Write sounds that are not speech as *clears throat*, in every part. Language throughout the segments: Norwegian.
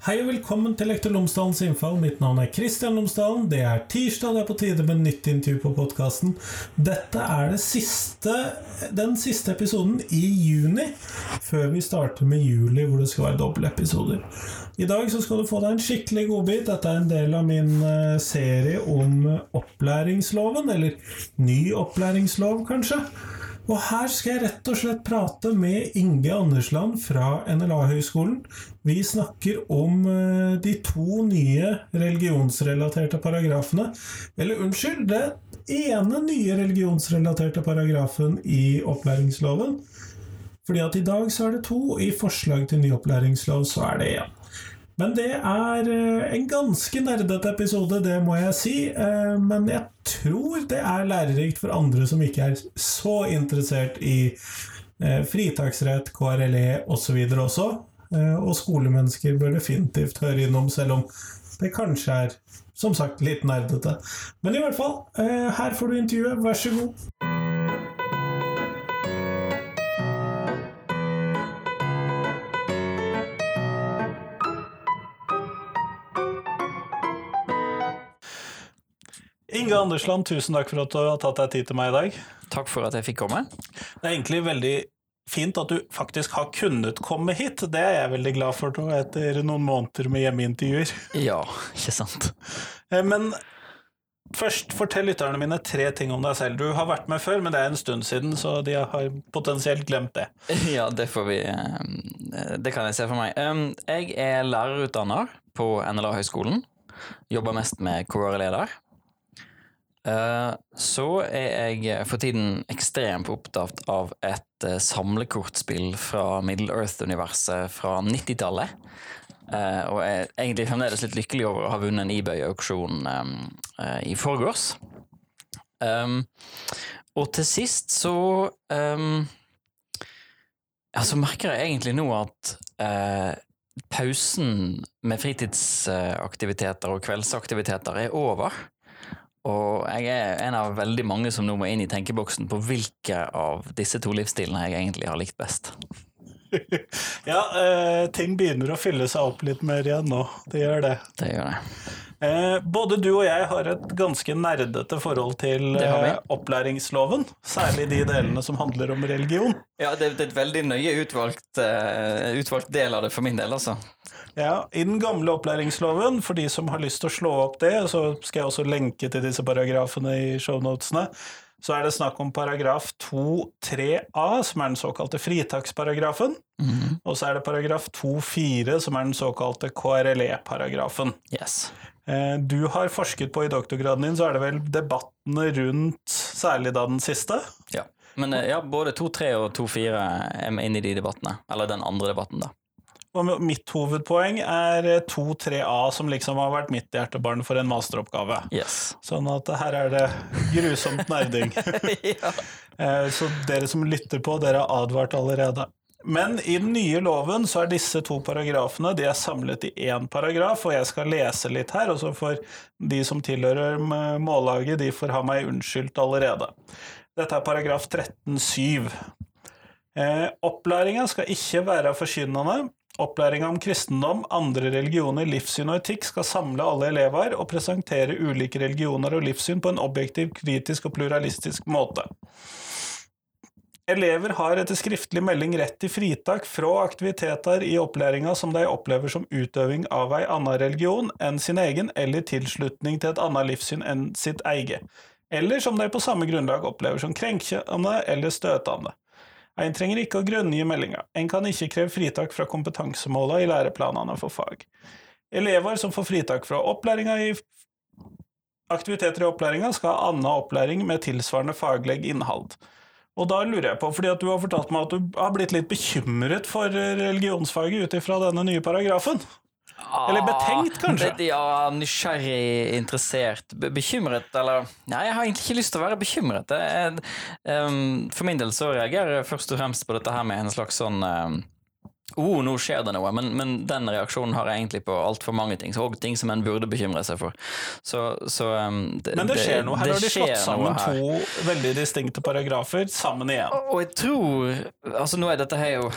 Hei og velkommen til Lektor Lomsdalens innfall. Mitt navn er Kristian Lomsdalen. Det er tirsdag, det er på tide med nytt intervju på podkasten. Dette er siste, den siste episoden i juni, før vi starter med juli, hvor det skal være doble episoder. I dag så skal du få deg en skikkelig godbit. Dette er en del av min eh, serie om opplæringsloven, eller ny opplæringslov, kanskje. Og her skal jeg rett og slett prate med Inge Andersland fra NLA-høgskolen. Vi snakker om eh, de to nye religionsrelaterte paragrafene. Eller unnskyld, det ene nye religionsrelaterte paragrafen i opplæringsloven. Fordi at i dag så er det to, og i forslag til ny opplæringslov så er det én. Men det er eh, en ganske nerdete episode, det må jeg si. Eh, men jeg tror det er lærerikt for andre som ikke er så interessert i eh, fritaksrett, KRLE osv. Så også. Og skolemennesker bør definitivt høre innom, selv om det kanskje er, som sagt, litt nerdete. Men i hvert fall, her får du intervjuet. Vær så god. Inge Andersland, tusen takk for at du har tatt deg tid til meg i dag. Takk for at jeg fikk komme. Det er egentlig veldig fint at du faktisk har kunnet komme hit. Det er jeg veldig glad for da, etter noen måneder med hjemmeintervjuer. Ja, ikke sant. Eh, men først, fortell lytterne mine tre ting om deg selv. Du har vært med før, men det er en stund siden, så de har potensielt glemt det. *laughs* Ja, det får vi eh, Det kan jeg se for meg. Jeg er lærerutdanner på NLA-høgskolen. Jobber mest med KRLE-leder. Eh, så er jeg for tiden ekstremt opptatt av et eh, samlekortspill fra Middle Earth-universet fra 90-tallet. Eh, og er egentlig fremdeles litt lykkelig over å ha vunnet en eBay-auksjon i forgårs. Um, og til sist så um, Ja, så merker jeg egentlig nå at pausen med fritidsaktiviteter og kveldsaktiviteter er over. Og jeg er en av veldig mange som nå må inn i tenkeboksen på hvilke av disse to livsstilene jeg egentlig har likt best. *laughs* ja, eh, ting begynner å fylle seg opp litt mer igjen nå. Det gjør det. Det gjør det. Eh, både du og jeg har et ganske nerdete forhold til eh, opplæringsloven. Særlig de delene som handler om religion. Ja, det, det er et veldig nøye utvalgt, uh, utvalgt del av det for min del, altså. Ja, I den gamle opplæringsloven, for de som har lyst til å slå opp det, så skal jeg også lenke til disse paragrafene i shownotene, så er det snakk om paragraf 2-3a, som er den såkalte fritaksparagrafen. Mm. Og så er det paragraf 2-4, som er den såkalte KRLE-paragrafen. Yes. Eh, du har forsket på i doktorgraden din, så er det vel debattene rundt særlig da den siste? Ja. Men eh, ja, både 2-3 og 2-4 er med inn i de debattene. Eller den andre debatten, da. Og mitt hovedpoeng er 2-3A, som liksom har vært mitt hjertebarn for en masteroppgave. Yes. Sånn at her er det grusomt nerding. *laughs* *laughs* ja. Eh, så dere som lytter på, dere har advart allerede. Men i den nye loven så er disse to paragrafene de er samlet i én paragraf, og jeg skal lese litt her, og så får de som tilhører mållaget, de får ha meg unnskyldt allerede. Dette er paragraf 13-7. Eh, opplæringa skal ikke være forkynnende, Opplæringa om kristendom, andre religioner, livssyn og etikk skal samle alle elever og presentere ulike religioner og livssyn på en objektiv, kritisk og pluralistisk måte. Elever har etter skriftlig melding rett til fritak fra aktiviteter i opplæringa som de opplever som utøving av ei anna religion enn sin egen, eller tilslutning til et annet livssyn enn sitt eget, eller som de på samme grunnlag opplever som krenkende eller støtende. En trenger ikke å grunngi meldinga. En kan ikke kreve fritak fra kompetansemåla i læreplanene for fag. Elever som får fritak fra opplæringa i aktiviteter i opplæringa, skal ha annen opplæring med tilsvarende faglig innhold. Og da lurer jeg på, fordi at du har fortalt meg at du har blitt litt bekymret for religionsfaget ut ifra denne nye paragrafen? Eller betenkt, kanskje? Ja, nysgjerrig, interessert, bekymret, eller Nei, jeg har egentlig ikke lyst til å være bekymret. Er, um, for min del så reagerer jeg først og fremst på dette her med en slags sånn um, oh, nå skjer det noe, men, men den reaksjonen har jeg egentlig på altfor mange ting, og ting som en burde bekymre seg for. Så, så um, det, Men det skjer noe her har de slått sammen to veldig distinkte paragrafer sammen igjen. Og, og jeg tror altså nå er dette her jo,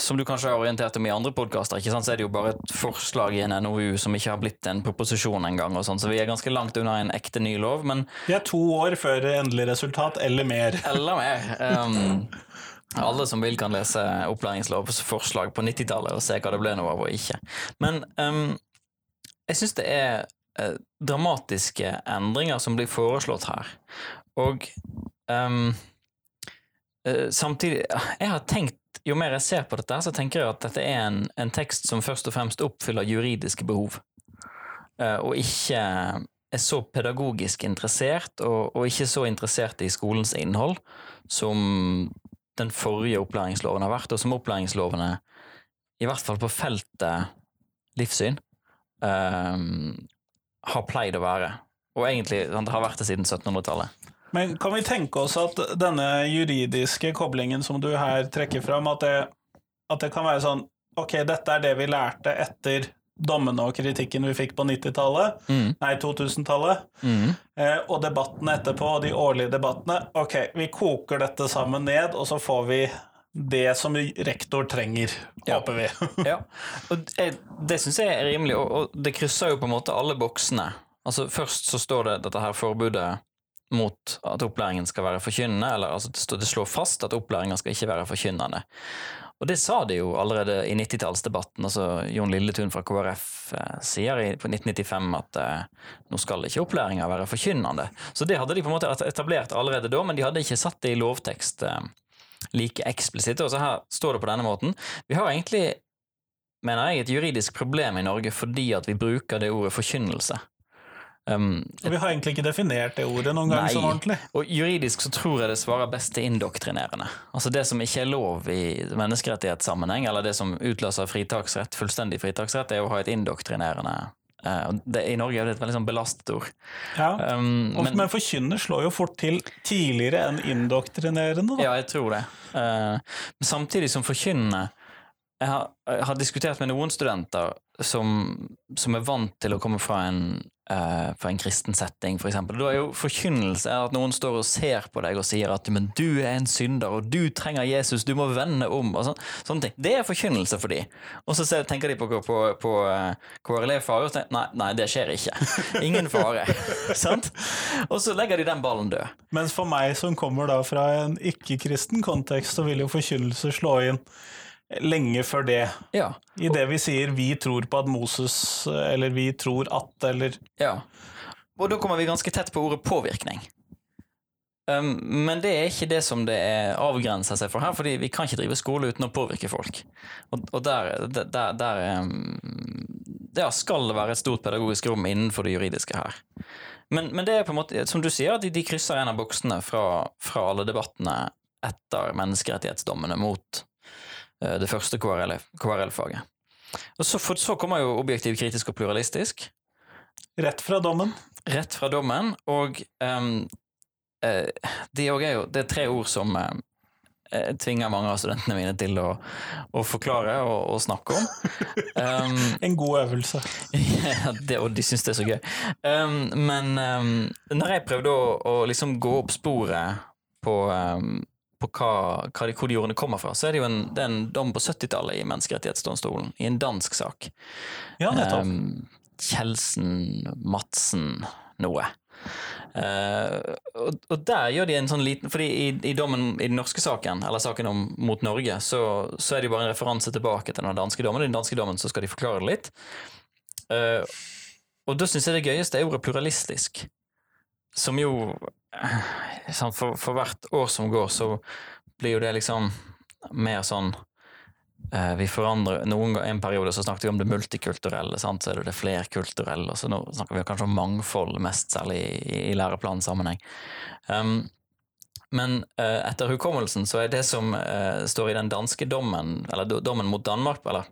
som du kanskje har orientert om i andre podkaster, så er det jo bare et forslag i en NOU som ikke har blitt en proposisjon engang, så vi er ganske langt unna en ekte ny lov, men Vi er to år før endelig resultat, eller mer. Eller mer. *laughs* Um, alle som vil, kan lese opplæringslovsforslag på 90-tallet og se hva det ble noe av og ikke. Men um, jeg syns det er uh, dramatiske endringer som blir foreslått her. Og um, uh, samtidig Jeg har tenkt jo mer jeg ser på dette, så tenker jeg at dette er en, en tekst som først og fremst oppfyller juridiske behov, uh, og ikke er så pedagogisk interessert, og, og, ikke så interessert i skolens innhold, som den forrige opplæringsloven har vært, og som opplæringslovene, i hvert fall på feltet livssyn, um, har pleid å være. Og egentlig det har vært det siden 1700-tallet. Men kan vi tenke oss at denne juridiske koblingen som du her trekker fram, at det, at det kan være sånn Ok, dette er det vi lærte etter dommene og kritikken vi fikk på 90-tallet, mm. nei 2000-tallet, mm. eh, og debattene etterpå, og de årlige debattene. Ok, vi koker dette sammen ned, og så får vi det som rektor trenger, ja. håper vi. *laughs* ja, og det, det syns jeg er rimelig, og, og, det krysser jo på en måte alle boksene. Altså Først så står det dette her forbudet mot at opplæringen skal være forkynnende, eller altså det slår fast at opplæringa skal ikke være forkynnende. Og det sa de jo allerede i 90-tallsdebatten. altså Jon Lilletun fra KrF eh, sier i, på 1995 at eh, nå skal ikke opplæringa være forkynnende. Så det hadde de på en måte etablert allerede da, men de hadde ikke satt det i lovtekst eh, like eksplisitt. Og så her står det på denne måten. Vi har egentlig, mener jeg, et juridisk problem i Norge fordi at vi bruker det ordet forkynnelse. Um, vi har egentlig ikke definert det ordet noen gang sånn ordentlig. Og juridisk så tror jeg det svarer best til indoktrinerende. Altså det som ikke er lov i menneskerettighetssammenheng, eller det som utløser fritaksrett, fullstendig fritaksrett, er å ha et indoktrinerende uh, det, I Norge er det et veldig sånn belastet ord. Ja, um, men, men forkynner slår jo fort til tidligere enn indoktrinerende, da. Ja, jeg tror det. Uh, samtidig som forkynner jeg har, jeg har, diskutert med noen studenter som, som, er vant til å komme fra en, uh, fra en kristen setting, f.eks. Da er jo forkynnelse at noen står og ser på deg og sier at men du er en synder, og du trenger Jesus, du må vende om. og sånn, sånne ting. Det er forkynnelse for dem. Og så tenker de på, på, på uh, KRLE-fare og tenker nei, nei, det skjer ikke. *laughs* Ingen fare. sant? Og så legger de den ballen død. Mens for meg som kommer da fra en ikke-kristen kontekst, så vil jo forkynnelse slå inn lenge før det. Ja. I det vi sier 'vi tror på at Moses', eller 'vi tror at', eller Ja. Og da kommer vi ganske tett på ordet påvirkning. Um, men det er ikke det som det er avgrensa seg for her, fordi vi kan ikke drive skole uten å påvirke folk. Og, og der, der, der um, ja, skal det være et stort pedagogisk rom innenfor det juridiske her. Men, men, det er på en måte, som du sier, de, de krysser en av boksene fra, fra alle debattene etter menneskerettighetsdommene mot det første KRL-faget. Og så, for, så kommer jo objektiv, kritisk og pluralistisk. Rett fra dommen. Rett fra dommen, og um, uh, det, er jo, det er tre ord som uh, tvinger mange av studentene mine til å, å forklare og, og, snakke om. Um, *laughs* en god øvelse. *laughs* ja, det, og de syns det er så gøy. Um, men um, når jeg prøvde å, å, liksom gå opp sporet på, på hva, hva de, hvor de ordene kommer fra, så er det jo en, det en dom på 70-tallet i Menneskerettighetsdomstolen, i en dansk sak. Ja, nettopp. Um, Kjelsen, Madsen, noe. Uh, og, og, der gjør de en sånn liten fordi i, i, dommen i den norske saken, eller saken om, mot Norge, så, så, er det jo bare en referanse tilbake til den danske dommen. I den danske dommen så skal de forklare det litt. Uh, og da syns jeg det gøyeste er ordet pluralistisk som jo sånn, for, for, hvert år som går, så blir jo det liksom mer sånn eh, Vi forandrer noen, En periode så snakket vi om det multikulturelle, sant? så er det det flerkulturelle. og så Nå snakker vi kanskje om mangfold, mest særlig i, i læreplansammenheng. Um, men uh, etter hukommelsen så er det som uh, står i den danske dommen, eller dommen mot Danmark eller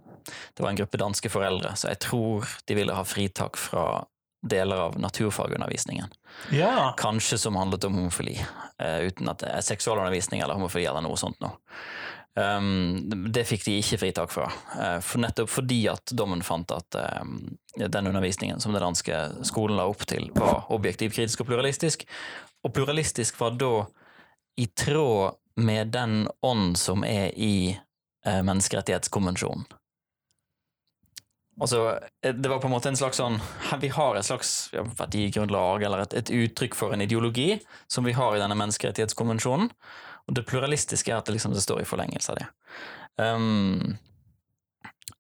Det var en gruppe danske foreldre, så jeg tror de ville ha fritak fra deler av naturfagundervisningen. Ja. Kanskje som handlet om homofili, uh, uten at det er seksualundervisning eller homofili eller noe sånt noe. Um, det fikk de ikke fritak fra, uh, for nettopp fordi at dommen fant at um, den undervisningen som den danske skolen la opp til, var objektiv, kritisk og pluralistisk. Og pluralistisk var da i tråd med den ånd som er i uh, menneskerettighetskonvensjonen. Altså, det var på en måte en slags sånn Vi har et slags ja, verdigrunnlag eller et, et, uttrykk for en ideologi som vi har i denne menneskerettighetskonvensjonen. Og det pluralistiske er at det, liksom, det står i forlengelse av det. Um,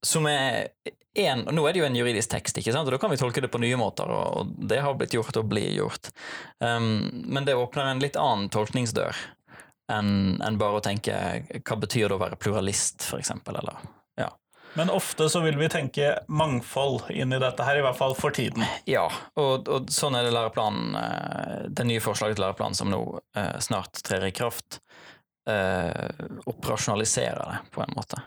som er en, Nå er det jo en juridisk tekst, ikke sant? og da kan vi tolke det på nye måter, og det har blitt gjort og blir gjort. Um, men det åpner en litt annen tolkningsdør enn en bare å tenke hva betyr det å være pluralist, eksempel, eller. Men ofte så vil vi tenke mangfold inn i dette her, i hvert fall for tiden. Ja, og, og sånn er det læreplanen, eh, det nye forslaget til læreplan som nå eh, snart trer i kraft uh, operasjonalisere det, på en måte.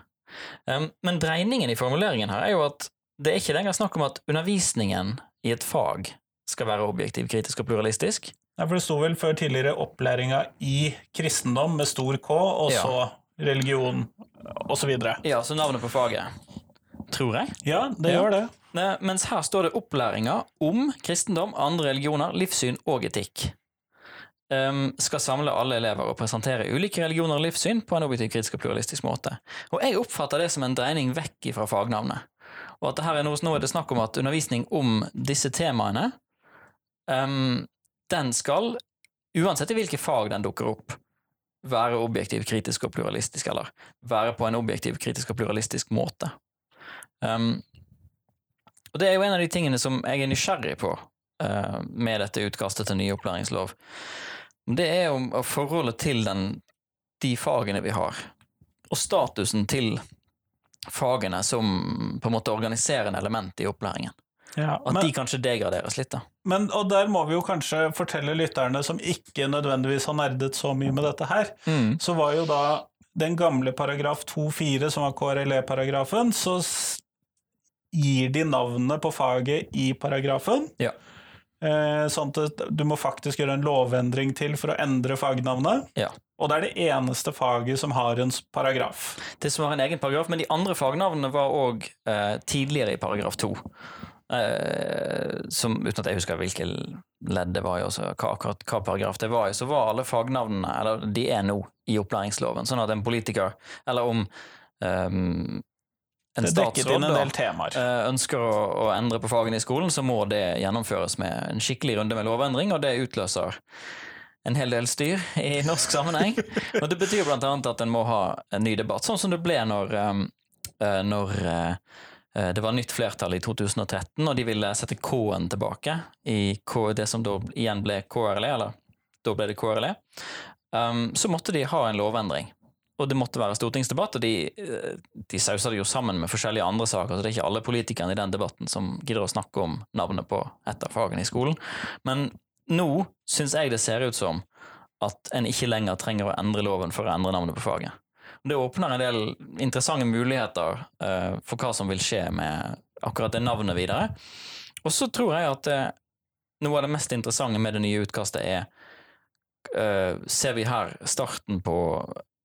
Um, men dreiningen i formuleringen her er jo at det er ikke lenger snakk om at undervisningen i et fag skal være objektiv, kritisk og pluralistisk. Nei, for Det sto vel før tidligere opplæringa i kristendom med stor K, og så ja. religion osv. Ja, så navnet på faget. Tror jeg. Ja, det ja. gjør det. Mens her står det opplæringa om kristendom, andre religioner, livssyn og etikk um, skal samle alle elever og presentere ulike religioner og livssyn på en objektiv, kritisk og pluralistisk måte. Og jeg oppfatter det som en dreining vekk fra fagnavnet. Og at det her er noe, nå er det snakk om at undervisning om disse temaene, um, den skal, uansett i hvilke fag den dukker opp, være objektiv, kritisk og pluralistisk, eller være på en objektiv, kritisk og pluralistisk måte. Um, og det er jo en av de tingene som jeg er nysgjerrig på uh, med dette utkastet til ny opplæringslov det er jo forholdet til den, de fagene vi har, og statusen til fagene som på en måte organiserende element i opplæringen. Ja, At de kanskje degraderes litt, da. Men, og der må vi jo kanskje fortelle lytterne som ikke nødvendigvis har nerdet så mye med dette her, mm. så var jo da den gamle paragraf 2-4, som var KRLE-paragrafen, så gir de navnet på faget i paragrafen. Ja. Eh, sånn at du må faktisk gjøre en lovendring til for å endre fagnavnet. Ja. Og det er det eneste faget som har en paragraf. Det som har en egen paragraf, Men de andre fagnavnene var òg eh, tidligere i paragraf 2 som, uten at jeg husker hvilket ledd det var i, også, hva, hva, hva, paragraf det var i, så var alle fagnavnene, eller de er nå, i opplæringsloven. Sånn at en politiker, eller om um, en statsråd eh, ønsker å, å, endre på fagene i skolen, så må det gjennomføres med en skikkelig runde med lovendring, og det utløser en hel del styr i norsk sammenheng. *laughs* og det betyr annet at en må ha en ny debatt, sånn som det ble når, um, når uh, det var nytt flertall i 2013, og de ville sette K-en tilbake i det som da igjen ble KRLE, eller da ble det KRLE. Um, så måtte de ha en lovendring og det måtte være stortingsdebatt, og de, eh, de sausa det jo sammen med forskjellige andre saker, så det er ikke alle politikerne i den debatten som gidder å snakke om navnet på et av fagene i skolen. Men nå syns jeg det ser ut som at en ikke lenger trenger å endre loven for å endre navnet på faget. Det åpner en del interessante muligheter uh, for hva som vil skje med akkurat det navnet videre. Og så tror jeg at uh, noe av det mest interessante med det nye utkastet er uh, Ser vi her starten på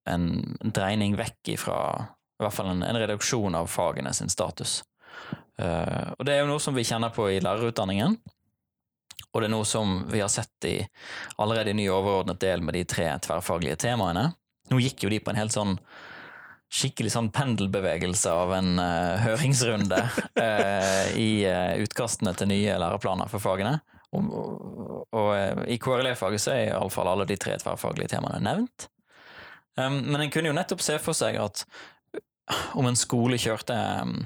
en dreining vekk ifra i hvert fall en, en reduksjon av fagene sin status. Uh, og det er jo noe som vi kjenner på i lærerutdanningen, og det er noe som vi har sett i allerede i ny overordnet del med de tre tverrfaglige temaene. Nå gikk jo de på en helt sånn skikkelig sånn pendelbevegelse av en uh, høringsrunde uh, *laughs* i utkastene til nye læreplaner for fagene. Og, og, og i KRLE-faget så er iallfall alle de tre tverrfaglige temaene nevnt. Um, men en kunne jo nettopp se for seg at om en skole kjørte um,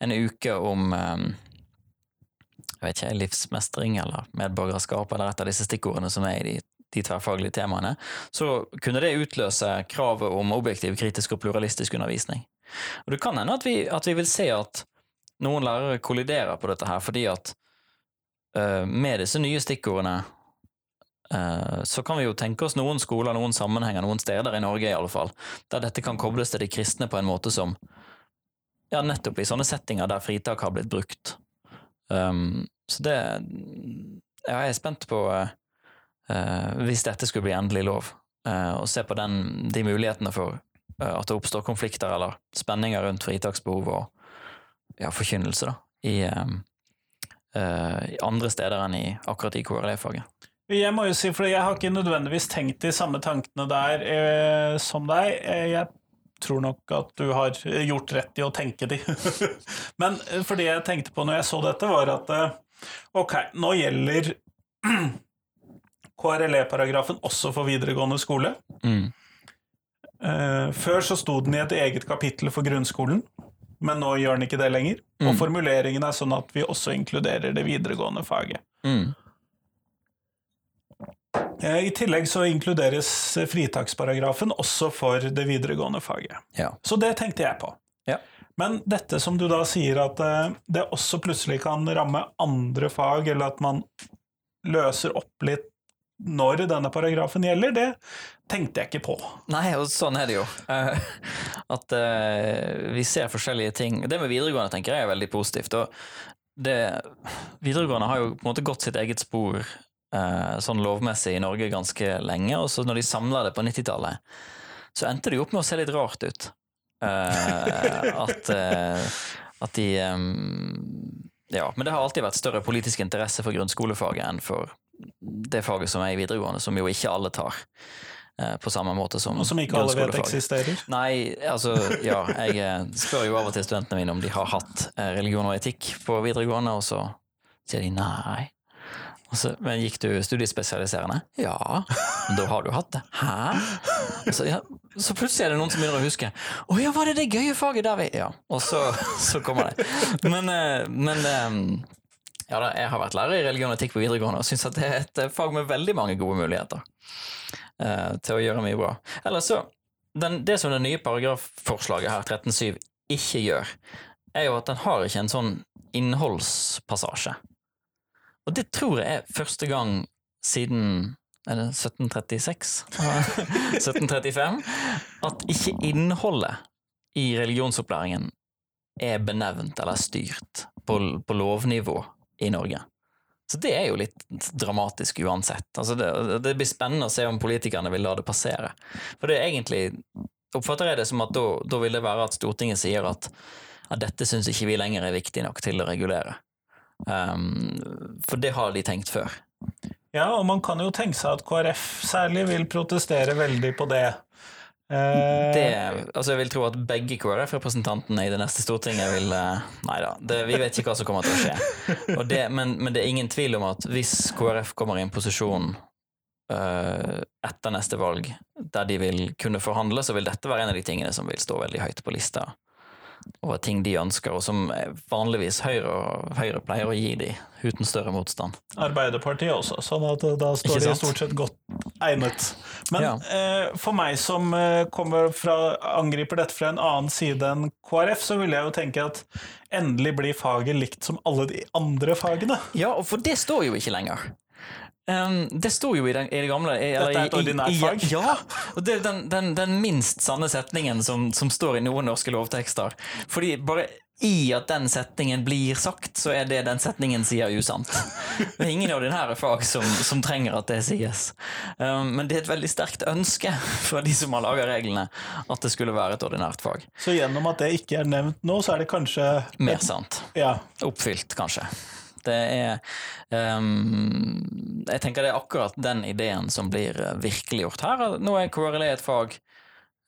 en uke om um, jeg vet ikke, livsmestring eller medborgerskap eller et av disse stikkordene som er i de, de tverrfaglige temaene, så kunne det utløse kravet om objektiv, kritisk og pluralistisk undervisning. Og det kan hende at vi, at vi vil se at noen lærere kolliderer på dette her, fordi at uh, med disse nye stikkordene Eh, så kan vi jo tenke oss noen skoler, noen sammenhenger, noen steder i Norge i alle fall, der dette kan kobles til de kristne på en måte som Ja, nettopp i sånne settinger der fritak har blitt brukt. Um, så det Ja, jeg er spent på, uh, hvis dette skulle bli endelig lov, uh, å se på den, de mulighetene for eh, at det oppstår konflikter eller spenninger rundt fritaksbehov og ja, forkynnelse da, i, eh, eh, i andre steder enn i akkurat i KRLE-faget. Jeg må jo si, for jeg har ikke nødvendigvis tenkt de samme tankene der eh, som deg. Eh, jeg tror nok at du har gjort rett i å tenke de. *laughs* Men eh, for det jeg tenkte på når jeg så dette, var at eh, ok, nå gjelder *clears throat* KRLE-paragrafen også for videregående skole. Mm. Eh, Før så sto den i et eget kapittel for grunnskolen, men nå gjør den ikke det lenger. Og Mm. formuleringen er sånn at vi også inkluderer det videregående faget. Mm. Eh, I tillegg så inkluderes fritaksparagrafen også for det videregående faget. Ja. Så det tenkte jeg på. Ja. Men dette som du da sier at eh, det også plutselig kan ramme andre fag, eller at man løser opp litt når denne paragrafen gjelder, det tenkte jeg ikke på. Nei, og sånn er det jo. Eh, at eh, vi ser forskjellige ting. Det med videregående tenker jeg er veldig positivt. Og det, videregående har jo på en måte gått sitt eget spor eh, sånn lovmessig i Norge ganske lenge, og så når de samla det på 90-tallet, så endte det jo opp med å se litt rart ut. At, at de Ja, men det har alltid vært større politisk interesse for grunnskolefaget enn for det faget som er i videregående, som jo ikke alle tar eh, på samme måte som Og som ikke alle vet eksisterer. Nei, altså, ja, jeg eh, spør jo av og til studentene mine om de har hatt eh, religion og etikk på videregående, og så sier de nei. Så, men gikk du studiespesialiserende? Ja. Men da har du hatt det. Hæ? Så, ja, så plutselig er det noen som begynner å huske. Å ja, var det det gøye faget der vi Ja. Og så, så kommer det. Men, men ja da, jeg har vært lærer i religion og etikk på videregående og syns at det er et eh, fag med veldig mange gode muligheter uh, til å gjøre mye bra. Eller så, den, Det som det nye paragrafforslaget her, 13.7, ikke gjør, er jo at den har ikke en sånn innholdspassasje. Og det tror jeg er første gang siden er det 1736? 1735? *laughs* At ikke innholdet i religionsopplæringen er benevnt eller styrt på, på lovnivå i Norge. Så det er jo litt dramatisk uansett. Altså det, det blir spennende å se om politikerne vil la det passere. For det er egentlig oppfatter jeg det som at da, da vil det være at Stortinget sier at, at dette syns ikke vi lenger er viktig nok til å regulere. Um, for det har de tenkt før. Ja, og man kan jo tenke seg at KrF særlig vil protestere veldig på det. Eh, Det, altså jeg vil tro at begge KrF-representantene i det neste Stortinget vil eh, Nei da, det, vi vet ikke hva som kommer til å skje. Det, men, men det er ingen tvil om at hvis KrF kommer i en posisjon uh, etter neste valg der de vil kunne forhandle, så vil dette være en av de tingene som vil stå veldig høyt på lista over ting de ønsker, og som vanligvis Høyre, Høyre pleier å gi de uten større motstand. Arbeiderpartiet også, sånn at eh, da står de stort sett godt egnet. Men Ja. eh, for meg som eh, kommer fra, angriper dette fra en annen side enn KrF, så vil jeg jo tenke at endelig blir faget likt som alle de andre fagene. Ja, og for det står jo ikke lenger. Um, det sto jo i, den, i det gamle i, eller Dette er et ordinært fag? Ja, og det er den, den, den minst sanne setningen som, som står i noen norske lovtekster. Fordi bare i at den setningen blir sagt, så er det den setningen sier usant. Det er ingen ordinære fag som, som trenger at det sies. Um, men det er et veldig sterkt ønske fra de som har laga reglene, at det skulle være et ordinært fag. Så gjennom at det ikke er nevnt nå, så er det kanskje Mer sant. Ja. oppfylt, kanskje. Det er um, Jeg tenker det er akkurat den ideen som blir eh, virkeliggjort her. Nå er KRLE et fag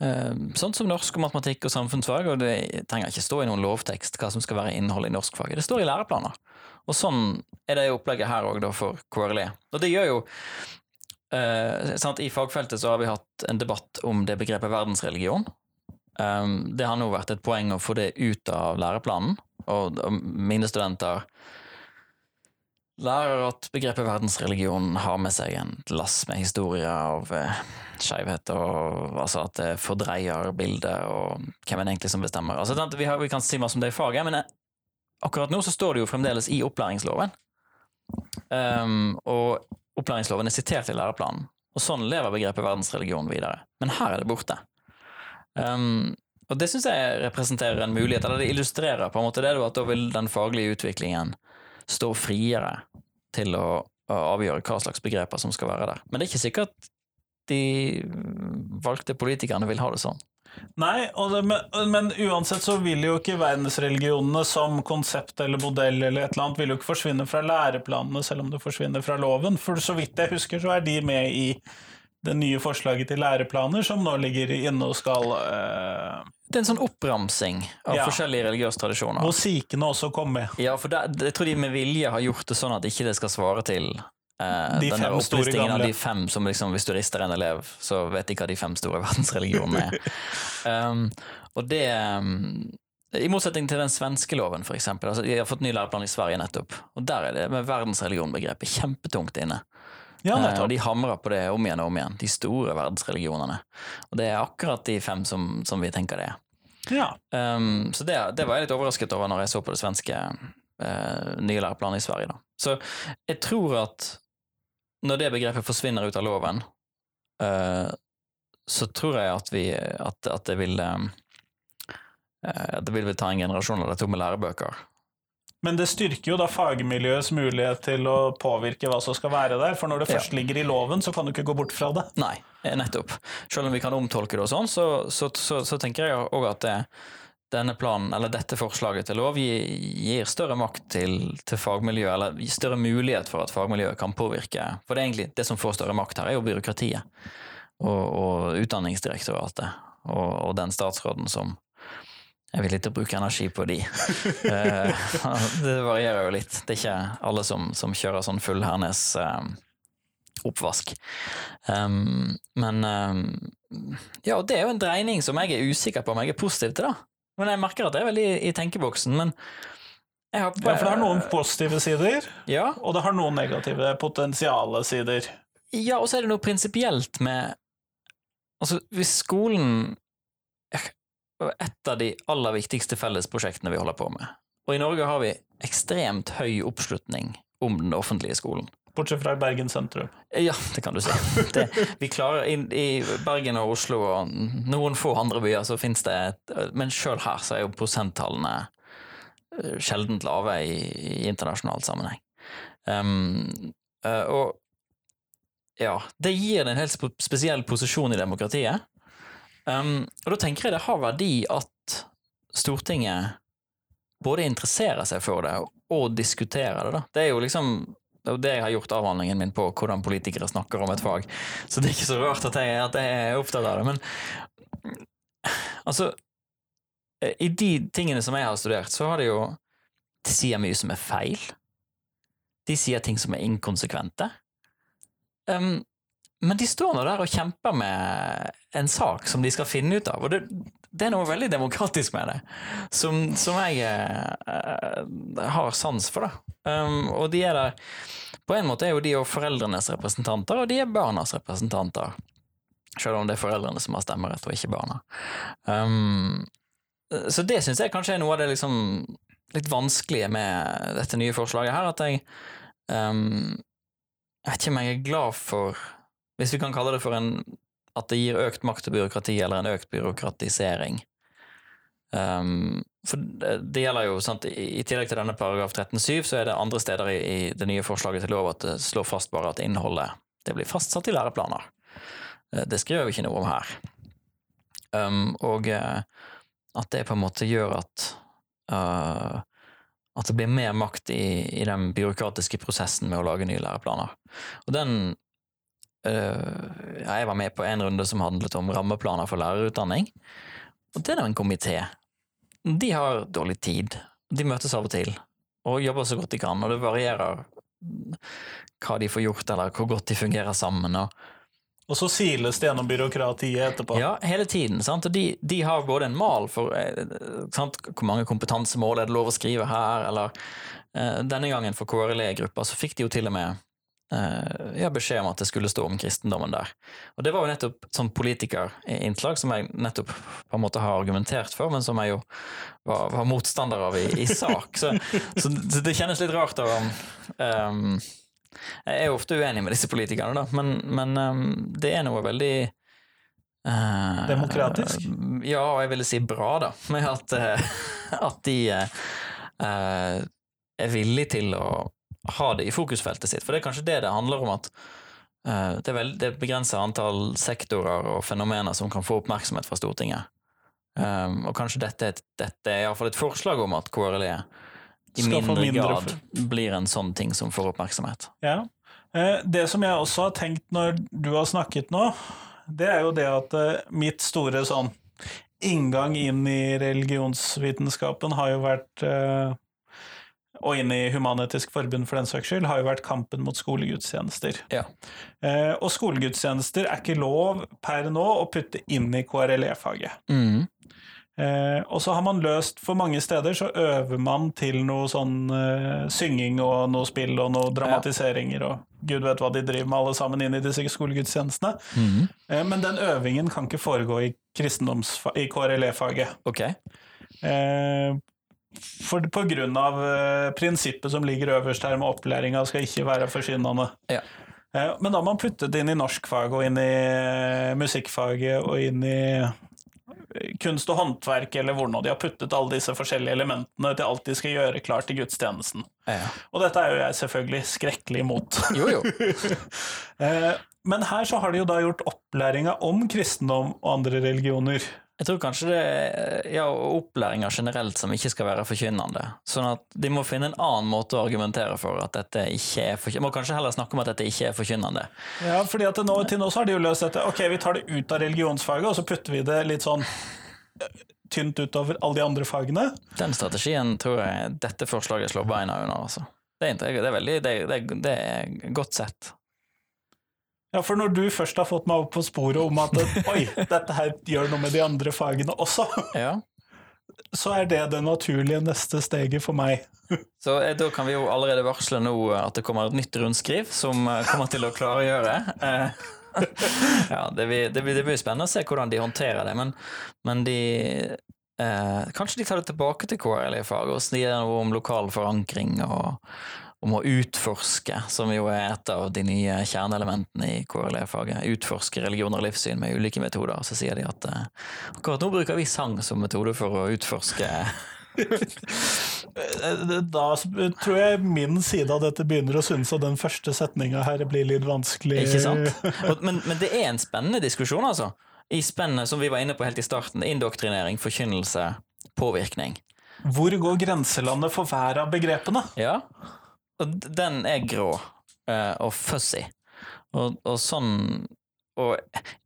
ehm, sånn som norsk og matematikk og samfunnsfag, og det trenger ikke stå i noen lovtekst hva som skal være innholdet i norskfaget. Det står i læreplaner. Og sånn er det opplegget her òg, for KRLE. Og det gjør jo eh, I fagfeltet så har vi hatt en debatt om det begrepet verdensreligion. Um, det har nå vært et poeng å få det ut av læreplanen, og, og mine studenter lærer at begrepet verdensreligion har med seg en lass med historier av eh, skeivhet, og altså at det fordreier bildet, og hvem er det egentlig som bestemmer. Altså, vi, har, vi kan si hva om det i faget, men eh, akkurat nå så står det jo fremdeles i opplæringsloven. Um, og opplæringsloven er sitert i læreplanen, og sånn lever begrepet verdensreligion videre. Men her er det borte. Um, og det syns jeg representerer en mulighet, eller det illustrerer på en måte det, at da vil den faglige utviklingen stå friere til å, å avgjøre hva slags begreper som skal være der. Men det er ikke sikkert de valgte politikerne vil ha det sånn. Nei, det, men, men uansett så vil jo ikke verdensreligionene som konsept eller modell eller et eller annet vil jo ikke forsvinne fra læreplanene selv om det forsvinner fra loven. For så vidt jeg husker, så er de med i det nye forslaget til læreplaner som nå ligger inne og skal eh, Det er en sånn oppramsing av Ja. forskjellige religiøse tradisjoner. Hvor sikene også kom med. Ja, for det, jeg tror de med vilje har gjort det sånn at ikke det skal svare til eh, De den fem store opplistingen av de fem som liksom, hvis du rister en elev, så vet de hva de fem store *laughs* verdensreligionene er. um, og det um, I motsetning til den svenske loven, for eksempel. Altså, jeg har fått ny læreplan i Sverige nettopp, og der er det med verdensreligionbegrepet kjempetungt inne. Ja, Eh, og de hamrer på det om igjen og om igjen, de store verdensreligionene. Og det er akkurat de fem som, som vi tenker det er. Ja. Um, så det, det var jeg litt overrasket over når jeg så på det svenske uh, nye læreplanet i Sverige. Da. Så jeg tror at når det begrepet forsvinner ut av loven, uh, så tror jeg at, vi, at, at det vil um, uh, det vil ta en generasjon eller to med lærebøker. Men det styrker jo da fagmiljøets mulighet til å påvirke hva som skal være der, for når det først ligger i loven, så kan du ikke gå bort fra det. Nei, eh, nettopp. Selv om vi kan omtolke det og sånn, så, så, så, så tenker jeg òg at det, denne planen, eller dette forslaget til lov, gir, gir større makt til, til fagmiljøet, eller gir større mulighet for at fagmiljøet kan påvirke. For det er egentlig det som får større makt her, er jo byråkratiet. Og, og Utdanningsdirektoratet. Og, og den statsråden som er villig til å bruke energi på de. *laughs* Eh, det varierer jo litt. Det er ikke alle som, som kjører sånn full Hernes eh, oppvask. Um, men um, ja, det er jo en dreining som jeg er usikker på om jeg er positiv til, da. Men jeg merker at det er veldig i tenkeboksen. Men jeg har Ja, for det har noen positive sider, Ja, og det har noen negative potensiale sider. ja og så er det noe prinsipielt med Altså, hvis skolen Et av de aller viktigste fellesprosjektene vi holder på med. Og i Norge har vi ekstremt høy oppslutning om den offentlige skolen. Bortsett fra i Bergen sentrum. Ja, det kan du si. Det, vi klarer i, I Bergen og Oslo og noen få andre byer så finnes det et Men sjøl her så er jo prosenttallene eh, sjeldent lave i, i internasjonal sammenheng. Um, og ja, det gir det en helt spesiell posisjon i demokratiet. Um, og da tenker jeg det har verdi at Stortinget både interesserer seg for det og diskuterer det. da. Det er jo liksom det jeg har gjort avhandlingen min på, hvordan politikere snakker om et fag. Så det er ikke så rart at jeg, at jeg er opptatt av det. Men altså I de tingene som jeg har studert, så har det jo De sier mye som er feil. De sier ting som er inkonsekvente. Um, men de står nå der og kjemper med en sak som de skal finne ut av. Og det, det er noe veldig demokratisk med det, som, som jeg eh, har sans for. da. Um, og de er der På en måte er jo de jo foreldrenes representanter, og de er barnas representanter. Selv om det er foreldrene som har stemmerett, og ikke barna. Um, så det syns jeg kanskje er noe av det liksom litt vanskelige med dette nye forslaget her, at jeg um, Jeg vet ikke om jeg er glad for Hvis vi kan kalle det for en At det gir økt makt til byråkrati, eller en økt byråkratisering. Um, for det, det gjelder jo, sant, i, tillegg til denne paragraf 13-7, så er det andre steder i, i det nye forslaget til lov at det slår fast bare at innholdet det blir fastsatt i læreplaner. Eh, Det skriver vi ikke noe om her. Um, og eh, at det på en måte gjør at uh, at det blir mer makt i, i den byråkratiske prosessen med å lage nye læreplaner. Og den Jeg var med på en runde som handlet om rammeplaner for lærerutdanning. Og det er en komité. De har dårlig tid. De møtes av og til og jobber så godt de kan, og det varierer hva de får gjort, eller hvor godt de fungerer sammen. og Og så siles det gjennom byråkratiet etterpå. ja, hele tiden. Sant? Og de, de har både en mal for eh, sant? hvor mange kompetansemål er det lov å skrive her, eller eh, Denne gangen for KRLE-gruppa så fikk de jo til og med eh, beskjed om at det skulle stå om kristendommen der. Og det var jo nettopp et sånt politikerinnslag som jeg nettopp på en måte har argumentert for, men som jeg jo var, var motstander av i, i sak. Så, så, så det kjennes litt rart å um, Jeg er jo ofte uenig med disse politikerne, da, men, men um, det er noe veldig Uh, Demokratisk? Ja, og jeg ville si bra, da, med at, uh, at de eh, er villige til å ha det i fokusfeltet sitt. For det er kanskje det det handler om, at uh, det er, vel, det begrenser antall sektorer og fenomener som kan få oppmerksomhet fra Stortinget. Um, og kanskje dette, et- dette er iallfall et forslag om at KRLE i mindre, mindre grad blir en sånn ting som får oppmerksomhet. Ja. Eh, Det som jeg også har tenkt når du har snakket nå, det er jo det at eh, mitt store sånn inngang inn i religionsvitenskapen har jo vært og inn i Human-Etisk Forbund for den saks skyld, har jo vært kampen mot skolegudstjenester. Ja. Eh, og skolegudstjenester er ikke lov per nå å putte inn i KRLE-faget. Mm. Eh, og så har man løst For mange steder så øver man til noe sånn eh, synging og noe spill og noe dramatiseringer og gud vet hva de driver med alle sammen inn i disse skolegudstjenestene. Mm. Eh, men den øvingen kan ikke foregå i, i KRLE-faget. Ok. Eh, for, på grunn av uh, prinsippet som ligger øverst her med opplæringa skal ikke være forsynende. Ja. Uh, men da har man puttet det inn i norskfaget og inn i uh, musikkfaget og inn i kunst og håndverk eller hvor nå de har puttet alle disse forskjellige elementene til alt de skal gjøre klart til gudstjenesten. Ja. Og dette er jo jeg selvfølgelig skrekkelig imot. *laughs* Jo, jo. *laughs* Men her så har de jo da gjort opplæringa om kristendom og andre religioner. Jeg tror kanskje det er ja, opplæringa generelt som ikke skal være forkynnende. Sånn at de må finne en annen måte å argumentere for at dette ikke er forkynnende. Må kanskje heller snakke om at dette ikke er forkynnende. Ja, fordi at nå, til nå så har de jo løst dette. Ok, vi tar det ut av religionsfaget, og så putter vi det litt sånn eh, tynt utover alle de andre fagene. Den strategien tror jeg dette forslaget slår beina under. Altså. Det, er, det, er veldig, det, er, det er godt sett. Ja, for når du først har fått meg opp på sporet om at oi, dette her gjør noe med de andre fagene også, *laughs* Ja. så er det det naturlige neste steget for meg. *laughs* Så eh, da kan vi jo allerede varsle nå at det kommer et nytt rundskriv som eh, kommer til å klargjøre. Eh, *laughs* ja, det blir, det, blir, det blir spennende å se hvordan de håndterer det, men, men de eh, Kanskje de tar det tilbake til KRL-faget og sier noe om lokal forankring og om å utforske, som jo er et av de nye kjerneelementene i KRL-faget. Utforske religioner og livssyn med ulike metoder. Så sier de at eh, akkurat nå bruker vi sang som metode for å utforske *laughs* Eh, Da tror jeg min side av dette begynner å synes at den første setninga her blir litt vanskelig. Ikke sant? *laughs* Men, men det er en spennende diskusjon, altså. I spennet som vi var inne på helt i starten. Indoktrinering, forkynnelse, påvirkning. Hvor går grenselandet for hver av begrepene? Ja. Den er grå uh, og fuzzy. Og, og sånn og,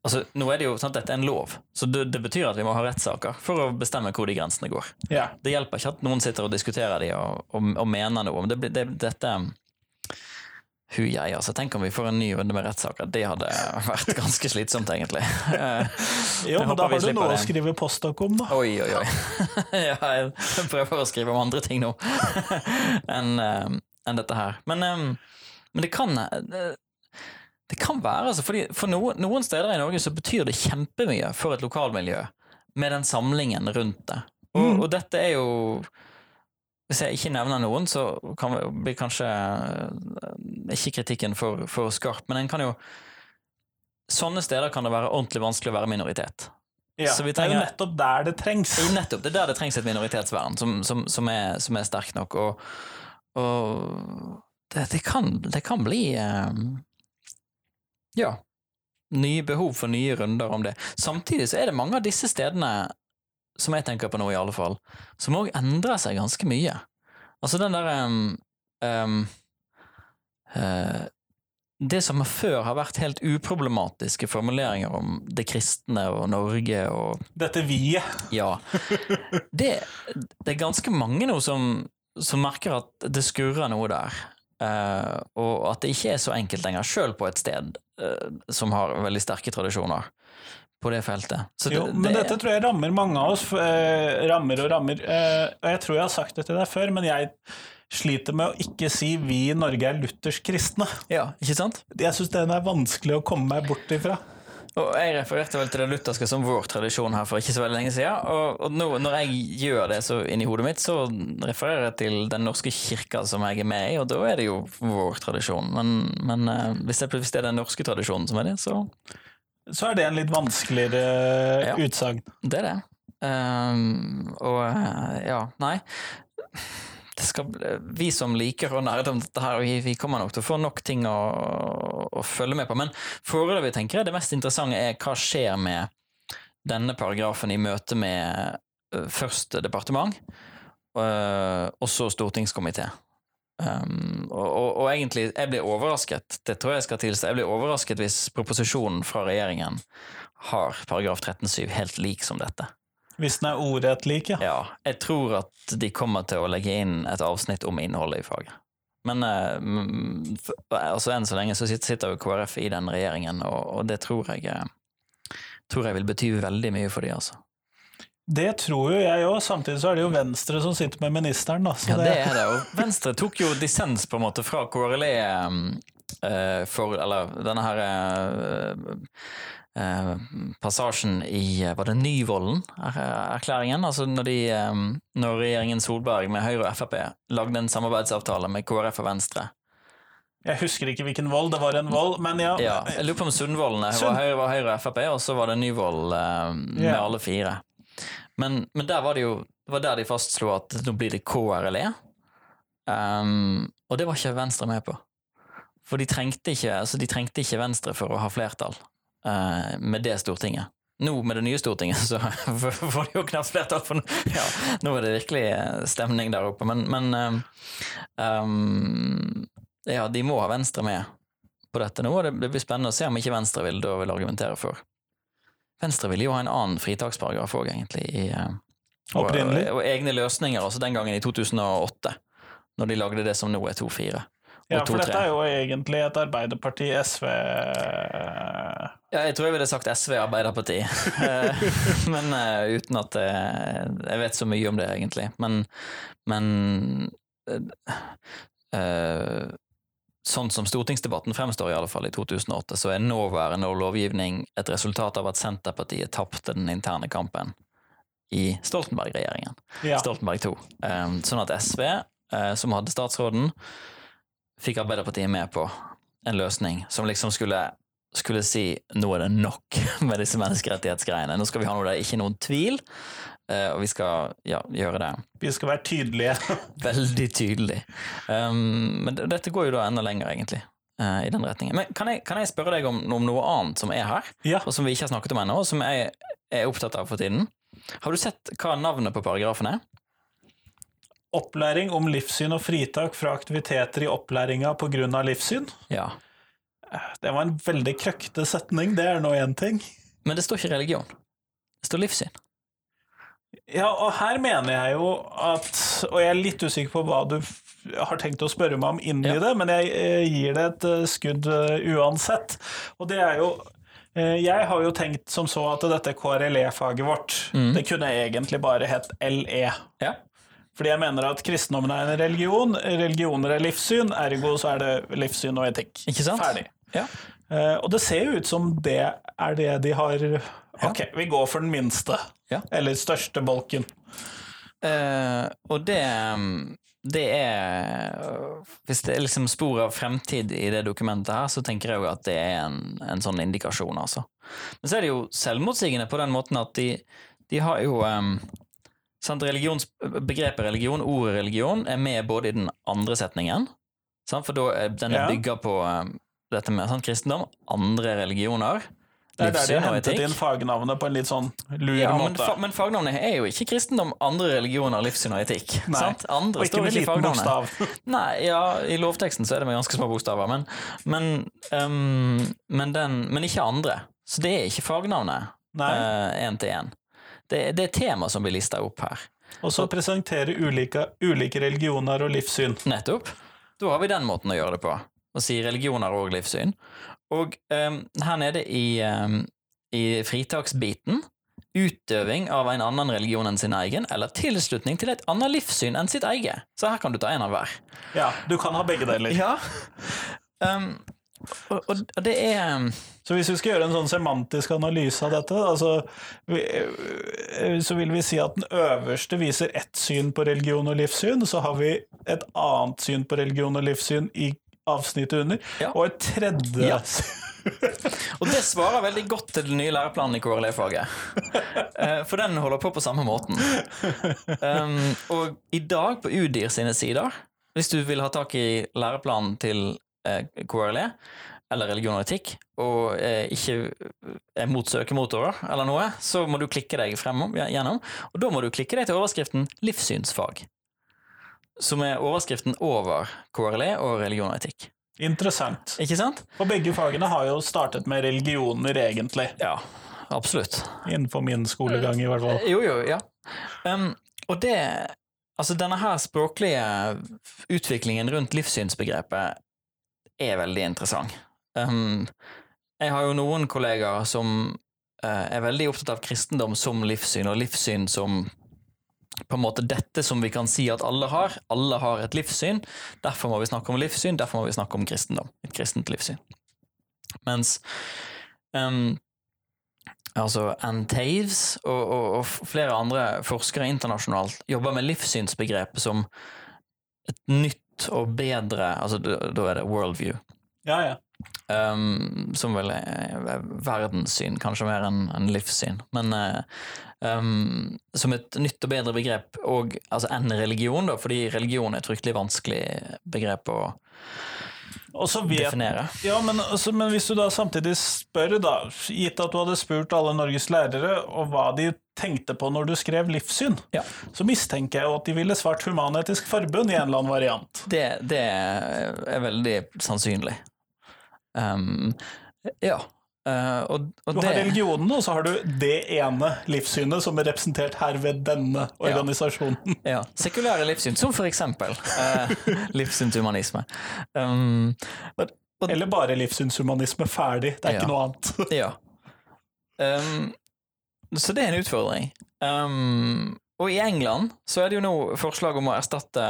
altså, nå er det jo at dette er en lov, så det, det betyr at vi må ha rettssaker for å bestemme hvor de grensene går. Yeah. Det hjelper ikke at noen sitter og diskuterer de og, og, og mener noe Men det. det, dette Hu jeg, altså. Tenk om vi får en ny runde med rettssaker. Det hadde vært ganske slitsomt, egentlig. *laughs* Jo, men da har du noe å skrive postdok om, da. Oi, oi, oi. *laughs* ja, jeg prøver å skrive om andre ting nå *laughs* enn eh, enn dette her. Men, eh, men det kan det, det kan være, altså, fordi for noen, noen steder i Norge så betyr det kjempemye for et lokalmiljø med den samlingen rundt det. Og, Mm. og dette er jo Hvis jeg ikke nevner noen, så kan vi, blir kanskje eh, ikke kritikken for, for skarp, men en kan jo Sånne steder kan det være ordentlig vanskelig å være minoritet. Ja. Så vi Det er jo nettopp der det trengs. Nettopp. Det er der det trengs et minoritetsvern som, som, som, er, som er sterkt nok. Og, og det, det, kan, det kan bli eh, Ja. Nye behov for nye runder om det. Samtidig så er det mange av disse stedene, som jeg tenker på nå i alle fall, som òg endrer seg ganske mye. Altså den derre um, um, uh, det som før har vært helt uproblematiske formuleringer om det kristne og Norge og Dette vi-et. ja. *laughs* Det, det er ganske mange nå som, som merker at det skurrer noe der. Uh, og at det ikke er så enkelt lenger, sjøl på et sted uh, som har veldig sterke tradisjoner på det feltet. Så det, Jo, men det- dette tror jeg rammer mange av oss. Eh, rammer og rammer. Eh, og jeg tror jeg har sagt det til deg før, men jeg sliter med å ikke si vi i Norge er luthersk kristne. Ja, ikke sant? Jeg syns den er vanskelig å komme meg bort ifra. Og jeg refererte vel til det lutherske som vår tradisjon her for ikke så veldig lenge siden. Og, og nå, når jeg gjør det så inni hodet mitt, så refererer jeg til Den norske kirka som jeg er med i, og da er det jo vår tradisjon. Men, men eh, hvis, det, hvis det er den norske tradisjonen som er det, så Så er det en litt vanskeligere Ja. utsagn. Det er det. Um, og eh, ja, nei. Skal, vi som liker å nerde om dette her, vi, vi kommer nok til å få nok ting å, å følge med på. Men foreløpig tenker jeg det mest interessante er hva skjer med denne paragrafen i møte med først departement, og så stortingskomité. Um, og, og, og egentlig, jeg blir overrasket, det tror jeg skal tilstå, jeg blir overrasket hvis proposisjonen fra regjeringen har paragraf 13-7 helt lik som dette. Hvis den er ordrett lik, ja. Ja, jeg tror at de kommer til å legge inn et avsnitt om innholdet i faget. Men eh, altså enn så lenge så sitter, jo KrF i den regjeringen, og, og det tror jeg eh, tror jeg vil bety veldig mye for de, altså. Det tror jo jeg òg. Samtidig så er det jo Venstre som sitter med ministeren, da. Så Ja, det det, er det. jo. Venstre tok jo dissens på en måte fra KRLE eh, for Eller denne her passasjen i eh, Var det Nyvolden-erklæringen? Altså når, de, eh, når regjeringen Solberg med Høyre og Frp lagde en samarbeidsavtale med KrF og Venstre. jeg husker ikke hvilken vold, det var en vold, men ja. Ja, jeg lurer på om Sundvolden var Høyre, var Høyre og Frp, og så var det Nyvold eh, med yeah. alle fire. Men, men der var det jo var der de fastslo at nå blir det KRLE. Um, og det var ikke Venstre med på. For de trengte ikke, altså de trengte ikke Venstre for å ha flertall eh, med det Stortinget. Nå med det nye Stortinget så *laughs* får de jo knapt flertall, for ja, nå er det virkelig eh, stemning der oppe. Men, men um, ja, de må ha Venstre med på dette nå, og det blir spennende å se om ikke Venstre vil, da vil argumentere for. Venstre ville jo ha en annen fritaksparagraf òg, egentlig. I, eh, og, og egne løsninger, altså den gangen i 2008, når de lagde det som nå er 2-4. Ja, for dette er jo egentlig et Arbeiderparti, SV Ja, jeg tror jeg ville sagt SV Arbeiderparti, *laughs* Eh, men uh, uten at jeg, jeg vet så mye om det, egentlig. Men, men uh, eh, Sånn som stortingsdebatten fremstår, i alle fall i 2008, så er nåværende lovgivning et resultat av at Senterpartiet tapte den interne kampen i Stoltenberg-regjeringen. Ja. Stoltenberg 2. Um, sånn at SV, eh, som hadde statsråden, fikk Arbeiderpartiet med på en løsning som liksom skulle, skulle si nå er det nok *laughs* med disse menneskerettighetsgreiene. Nå skal vi ha noe der ikke noen tvil, eh, og vi skal ja, gjøre det Vi skal være tydelige. *laughs* veldig tydelig. Um, men dette går jo da enda lenger, egentlig. Uh, I den retningen. Men kan jeg, kan jeg spørre deg om, om noe annet som er her, Ja. og som vi ikke har snakket om ennå, og som jeg er opptatt av for tiden? Har du sett hva navnet på paragrafen er? Opplæring om livssyn og fritak fra aktiviteter i opplæringa pga. livssyn. Ja. Det var en veldig krøkte setning, det er nå én ting. Men det står ikke religion. Det står livssyn. Ja, og her mener jeg jo at Og jeg er litt usikker på hva du har tenkt å spørre meg om inn i Ja. det, men jeg eh, gir det et eh, skudd eh, uansett. Og det er jo eh, Jeg har jo tenkt som så at dette KRLE-faget vårt, Mm. det kunne egentlig bare hett LE. Ja. Fordi jeg mener at kristendommen er en religion, religioner er livssyn, ergo så er det livssyn og etikk. Ikke sant? Ferdig. Ja. Uh, og det ser jo ut som det er det de har Ok, vi går for den minste. Ja. Eller største bolken. Uh, og det mm, det er Hvis det er liksom spor av fremtid i det dokumentet her, så tenker jeg jo at det er en, en sånn indikasjon, altså. Men så er det jo selvmotsigende på den måten at de, de har jo um, sant, Begrepet religion, ordet religion, er med både i den andre setningen, sant, for da er den Ja. bygga på um, dette med sant, kristendom, andre religioner, Det er der de har hentet inn fagnavnet på en litt sånn lur Ja, men, måte. fa men fagnavnet er jo ikke kristendom, andre religioner, livssyn og etikk. Nei. Og ikke med liten bokstav. *laughs* Nei, ja, i lovteksten så er det med ganske små bokstaver, men, men, um, men, den, men ikke andre. Så det er ikke fagnavnet én uh, til én. Det, det er tema som blir lista opp her. Og så presentere ulike, ulike religioner og livssyn. Nettopp. Da har vi den måten å gjøre det på. Å si religioner og livssyn. Og um, her nede i, um, i fritaksbiten utøving av en annen religion enn sin egen, eller tilslutning til et annet livssyn enn sitt eget. Så her kan du ta en av hver. Ja, du kan ha begge deler. Ja. Um, og, og og det er um, Så hvis vi skal gjøre en sånn semantisk analyse av dette, altså, vi, eh, så vil vi si at den øverste viser ett syn på religion og livssyn, så har vi et annet syn på religion og livssyn i avsnittet under, Ja. og et tredje Ja. Og det svarer veldig godt til den nye læreplanen i KRLE-faget. *laughs* Eh, For den holder på på samme måten. Um, og i dag, på UDIR sine sider, hvis du vil ha tak i læreplanen til KRLE, eller religion og etikk, og eh, ikke er mot søkemotorer eller noe, så må du klikke deg frem gjennom, og da må du klikke deg til overskriften livssynsfag, som er overskriften over KRLE og religion og etikk. Interessant. Ikke sant? For begge fagene har jo startet med religioner, egentlig. Ja, absolutt. Innenfor min skolegang, i hvert fall. Jo, jo, ja. Um, og det Altså, denne her språklige utviklingen rundt livssynsbegrepet er veldig interessant. Um, jeg har jo noen kollegaer som uh, er veldig opptatt av kristendom som livssyn, og livssyn som på en måte dette som vi kan si at alle har. Alle har et livssyn. Derfor må vi snakke om livssyn, derfor må vi snakke om kristendom. Et kristent livssyn. Mens um, altså Ann Taves og, og, og, flere andre forskere internasjonalt jobber med livssynsbegrepet som et nytt og bedre altså Da, er det worldview. Ja, ja. Um, som vel er verdenssyn, kanskje mer enn en livssyn. Men uh, um, som et nytt og bedre begrep og, altså, enn religion, da, fordi religion er et fryktelig vanskelig begrep å vet, definere. Ja, men, altså, men, hvis du da samtidig spør, da, gitt at du hadde spurt alle Norges lærere og hva de tenkte på når du skrev livssyn, ja. så mistenker jeg at de ville svart Human-Etisk Forbund i en eller annen variant. Det, det er veldig sannsynlig. Um, ja. Uh, og, og du har religionen, og så har du det ene livssynet som er representert her ved denne organisasjonen. Ja, *laughs* ja. Sekulære livssyn, som for eksempel uh, *laughs* livssynshumanisme. Um, og, Eller bare livssynshumanisme. Ferdig. Det er ja. ikke noe annet. *laughs* ja. Um, så det er en utfordring. Um, og i England så er det jo nå forslag om å erstatte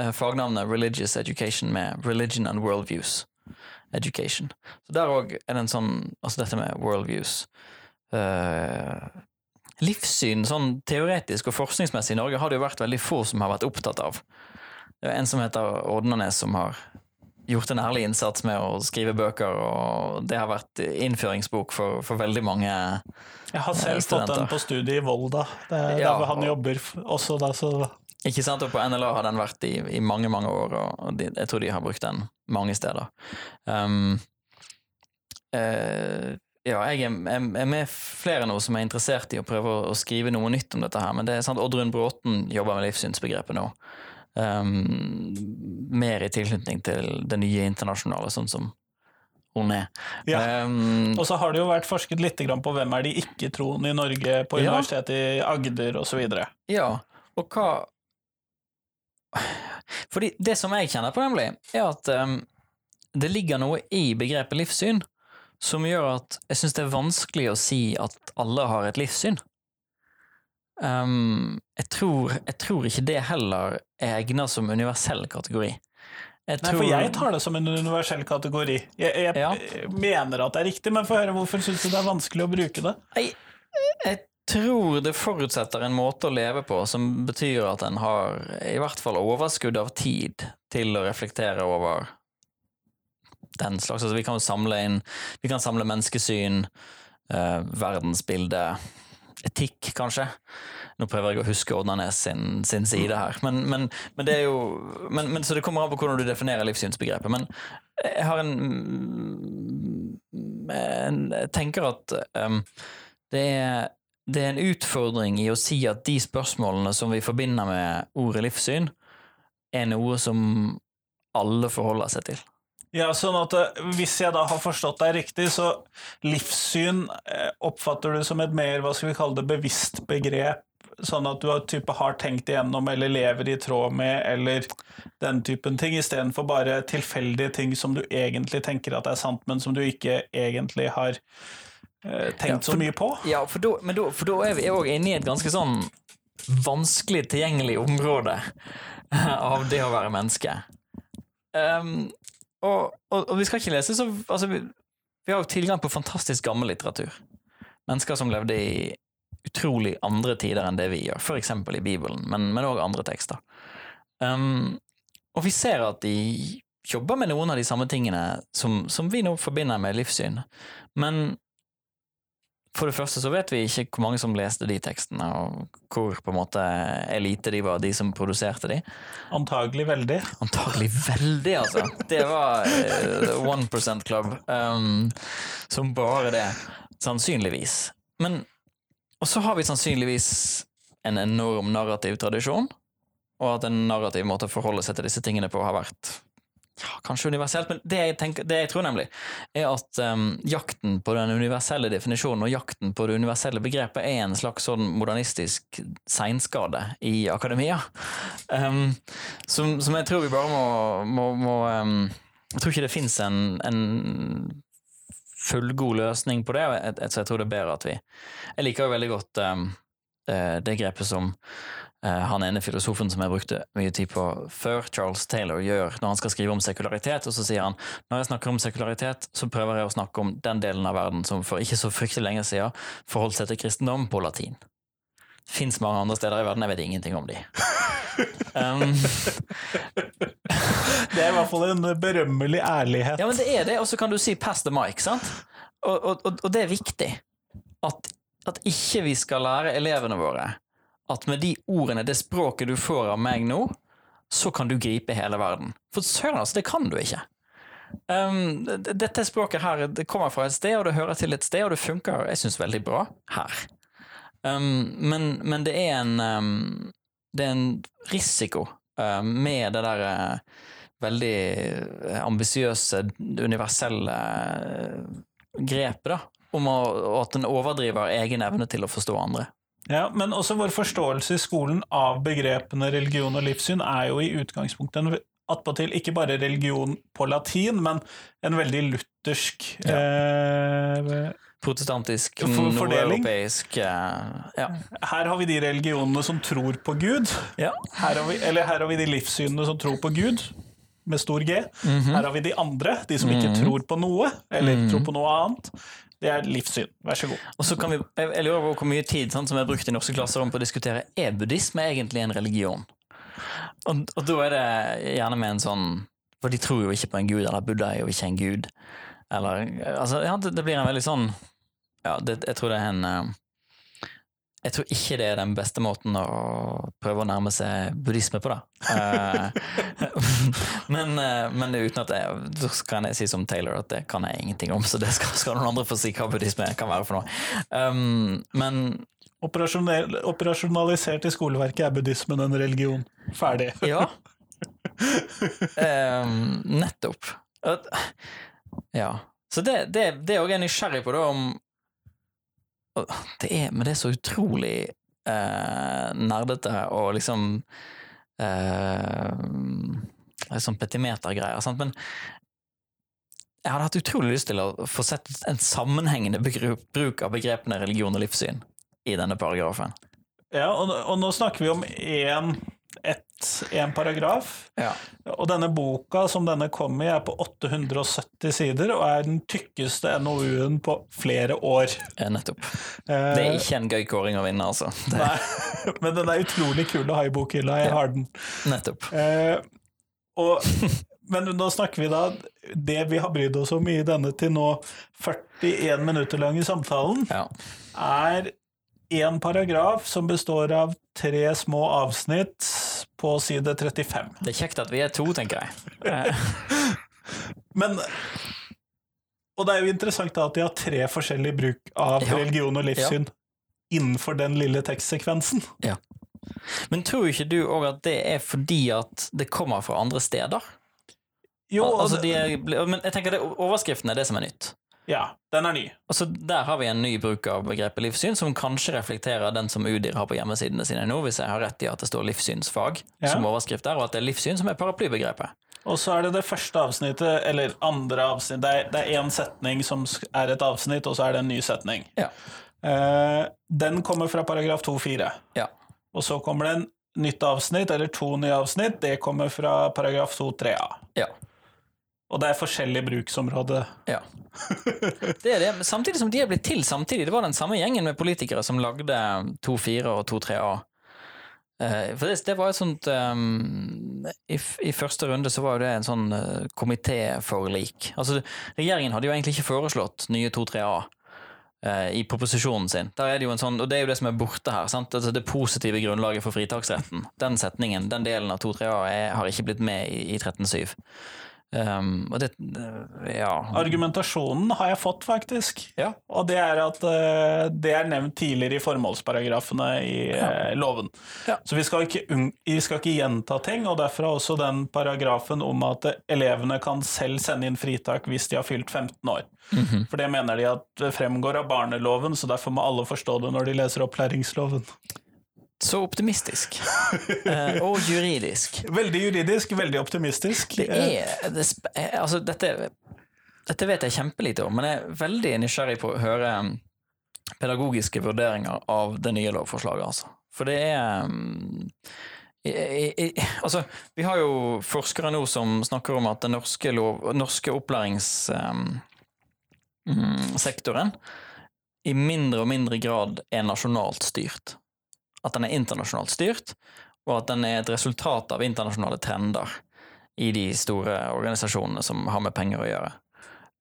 uh, fagnavnet Religious Education med Religion and Worldviews education. Så der òg er det en sånn Altså dette med worldviews. Uh, livssyn sånn teoretisk og forskningsmessig i Norge har det jo vært veldig få som har vært opptatt av. Det er en som heter Ordnanes, som har gjort en ærlig innsats med å skrive bøker, og det har vært innføringsbok for, for veldig mange studenter. Jeg har selv studenter. fått den på studiet i Volda, det ja, der han jobber også. Da, så ikke sant, og På NLA har den vært i, i mange mange år, og de, jeg tror de har brukt den mange steder. Um, uh, ja, jeg er, er, med flere nå som er interessert i å prøve å, skrive noe nytt om dette her, men det er sant, Oddrun Bråten jobber med livssynsbegrepet nå. Um, mer i tilknytning til det nye internasjonale, sånn som hun er. Ja. Um, og så har det jo vært forsket litt på hvem er de ikke-troende i Norge, på Universitetet ja. i Agder osv. Ja, og hva fordi det som jeg kjenner på, nemlig, er at um, det ligger noe i begrepet livssyn som gjør at jeg syns det er vanskelig å si at alle har et livssyn. Um, jeg, tror, jeg, tror, ikke det heller er egnet som universell kategori. Jeg Nei, for jeg tar det som en universell kategori. Jeg, jeg ja. mener at det er riktig, men få høre hvorfor syns du det er vanskelig å bruke det? Jeg, jeg tror det forutsetter en måte å leve på som betyr at en har i hvert fall overskudd av tid til å reflektere over den slags. Altså, vi kan samle inn Vi kan samle menneskesyn, eh, verdensbilde, etikk, kanskje. Nå prøver jeg å huske Odnanes sin, sin side her. Men, men, men, det er jo men, Så det kommer an på hvordan du definerer livssynsbegrepet. Men jeg har en Jeg tenker at um, det er det er en utfordring i å si at de spørsmålene som vi forbinder med ordet livssyn, er noe som alle forholder seg til. Ja, sånn at eh, Hvis jeg da har forstått deg riktig, så livssyn eh, oppfatter du som et mer hva skal vi kalle det, bevisst begrep? Sånn at du har, type, har tenkt igjennom eller lever i tråd med, eller den typen ting, istedenfor bare tilfeldige ting som du egentlig tenker at er sant, men som du ikke egentlig har tenkt ja, for, så mye på. Ja, for da, men da, for da er vi òg inne i et ganske sånn vanskelig tilgjengelig område *laughs* av det å være menneske. Um, og, og, og, vi skal ikke lese så altså, vi, vi, har jo tilgang på fantastisk gammel litteratur. Mennesker som levde i utrolig andre tider enn det vi gjør, f.eks. i Bibelen, men òg andre tekster. Um, og vi ser at de jobber med noen av de samme tingene som, som vi nå forbinder med livssyn, men For det første så vet vi ikke hvor mange som leste de tekstene, og hvor på en måte elite de var, de som produserte de. Antagelig veldig. Antagelig veldig, altså. Det var eh, One Percent Club. Um, som bare det. Sannsynligvis. Men Og så har vi sannsynligvis en enorm narrativ tradisjon, og at en narrativ måte å forholde seg til disse tingene på har vært kanskje universelt, men det jeg, tenker, det jeg tror nemlig, er at um, jakten på den universelle definisjonen og jakten på det universelle begrepet er en slags sånn modernistisk seinskade i akademia. Um, som, som, jeg tror vi bare må, må, må um, Jeg tror ikke det fins en, en fullgod løsning på det, så jeg tror det er bedre at vi Jeg liker jo veldig godt det grepet som Eh, han ene filosofen som jeg brukte mye tid på før, Charles Taylor, gjør når han skal skrive om sekularitet. Og så sier han når jeg snakker om sekularitet, så prøver jeg å snakke om den delen av verden som for ikke så fryktelig lenge siden forholdt seg til kristendom på latin. Det fins mange andre steder i verden, jeg vet ingenting om de. Um, *laughs* det er i hvert fall en berømmelig ærlighet. Ja, men det er det, og så kan du si 'pass the mic', sant? Og, og, og, og det er viktig. At, at ikke vi skal lære elevene våre at med de ordene, det språket du får av meg nå, så kan du gripe hele verden. For søren, altså, det kan du ikke. Um, dette språket her det kommer fra et sted, og det hører til et sted, og det funker jeg synes, veldig bra her. Um, men, men, det er en um, Det er en risiko uh, med det der uh, veldig ambisiøse, universelle uh, grepet, da. Om å, at en overdriver egen evne til å forstå andre. Ja, Men også vår forståelse i skolen av begrepene religion og livssyn er jo i utgangspunktet en attpåtil ikke bare religion på latin, men en veldig luthersk ja. eh, Protestantisk, nordeuropeisk eh, ja. Her har vi de religionene som tror på Gud. Ja. Her, har vi, eller her har vi de livssynene som tror på Gud, med stor G. Mm -hmm. Her har vi de andre, de som ikke mm -hmm. tror på noe, eller mm -hmm. tror på noe annet. Det er livssyn. Vær så god. Og så kan vi, jeg lurer på hvor mye tid sånn, som er brukt i norske klasserom på å diskutere er buddhisme egentlig en religion. Og, og, da er det gjerne med en sånn For de tror jo ikke på en gud, eller Buddha er jo ikke en gud. Eller, altså, ja, det, det, blir en veldig sånn Ja, det, jeg tror det er en eh, jeg tror ikke det er den beste måten å prøve å nærme seg buddhisme på, da. Eh, *laughs* men, eh, men, uten at jeg, så kan jeg si som Taylor at det kan jeg ingenting om, så det skal, skal noen andre få si hva buddhisme kan være for noe. Um, men Operasjonalisert i skoleverket er buddhismen en religion. Ferdig. *laughs* ja. Um, nettopp. Ja. Så det, det er òg jeg nysgjerrig på, da, om det er, men det er så utrolig eh, nerdete og liksom eh, Sånn petimetergreier. Men jeg hadde hatt utrolig lyst til å få sett en sammenhengende bruk av begrepene religion og livssyn i denne paragrafen. Ja, og, og nå snakker vi om én én paragraf. Ja. Og denne boka som denne kom i, er på 870 sider og er den tykkeste NOU-en på flere år. Ja, nettopp. Det er ikke en gøy kåring å vinne, altså. Det. *laughs* Nei, men den er utrolig kul å ha i bokhylla. Jeg har den. Nettopp. Eh, og, men nå snakker vi da Det vi har brydd oss om i denne til nå 41 minutter lange samtalen, ja. er én paragraf som består av tre små avsnitt på side 35. Det er kjekt at vi er to, tenker jeg. *laughs* Men Og det er jo interessant da at de har tre forskjellige bruk av ja. religion og livssyn ja. innenfor den lille tekstsekvensen. Ja. Men tror ikke du òg at det er fordi at det kommer fra andre steder? Jo, altså, de er, men jeg tenker det, Overskriften er det som er nytt. Ja, den er ny. Altså, Der har vi en ny bruk av begrepet livssyn, som kanskje reflekterer den som UDIR har på hjemmesidene sine nå, hvis jeg har rett i at det står livssynsfag ja. som overskrift der, og at det er livssyn som er paraplybegrepet. Og så er det det første avsnittet, eller andre avsnitt. Det er én setning som er et avsnitt, og så er det en ny setning. Ja. Eh, den kommer fra paragraf 2-4. Ja. Og så kommer det en nytt avsnitt, eller to nye avsnitt. Det kommer fra paragraf 2-3a. Ja. Og det er forskjellige bruksområder. Ja. Det er det. Samtidig som de er blitt til samtidig. Det var den samme gjengen med politikere som lagde 2-4 og 2-3A. Eh, for det, det, var et sånt um, i, i, første runde så var det en sånn uh, komitéforlik. Altså, regjeringen hadde jo egentlig ikke foreslått nye 2-3A. eh, i proposisjonen sin. Der er det jo en sånn, og det er jo det som er borte her. Altså det positive grunnlaget for fritaksretten. Den setningen, den delen av 2-3a er- har ikke blitt med i, i 13.7. Um, det Ja. Argumentasjonen har jeg fått, faktisk. ja. Og det er at uh, det er nevnt tidligere i formålsparagrafene i eh, loven. Ja. Så vi skal, ikke, vi skal ikke gjenta ting, og derfor har også den paragrafen om at elevene kan selv sende inn fritak hvis de har fylt 15 år. Mhm. For det mener de at fremgår av barneloven, så derfor må alle forstå det når de leser opplæringsloven. Så optimistisk. Eh, og juridisk. Veldig juridisk, veldig optimistisk. Det er det, eh, Altså, dette, dette vet jeg kjempelite om, men jeg er veldig nysgjerrig på å høre um, pedagogiske vurderinger av det nye lovforslaget, altså. For det er um, i, i, i, altså, vi har jo forskere nå som snakker om at den norske, lov, norske opplæringssektoren i mindre og mindre grad er nasjonalt styrt. At den er internasjonalt styrt, og at den er et resultat av internasjonale trender i de store organisasjonene som har med penger å gjøre.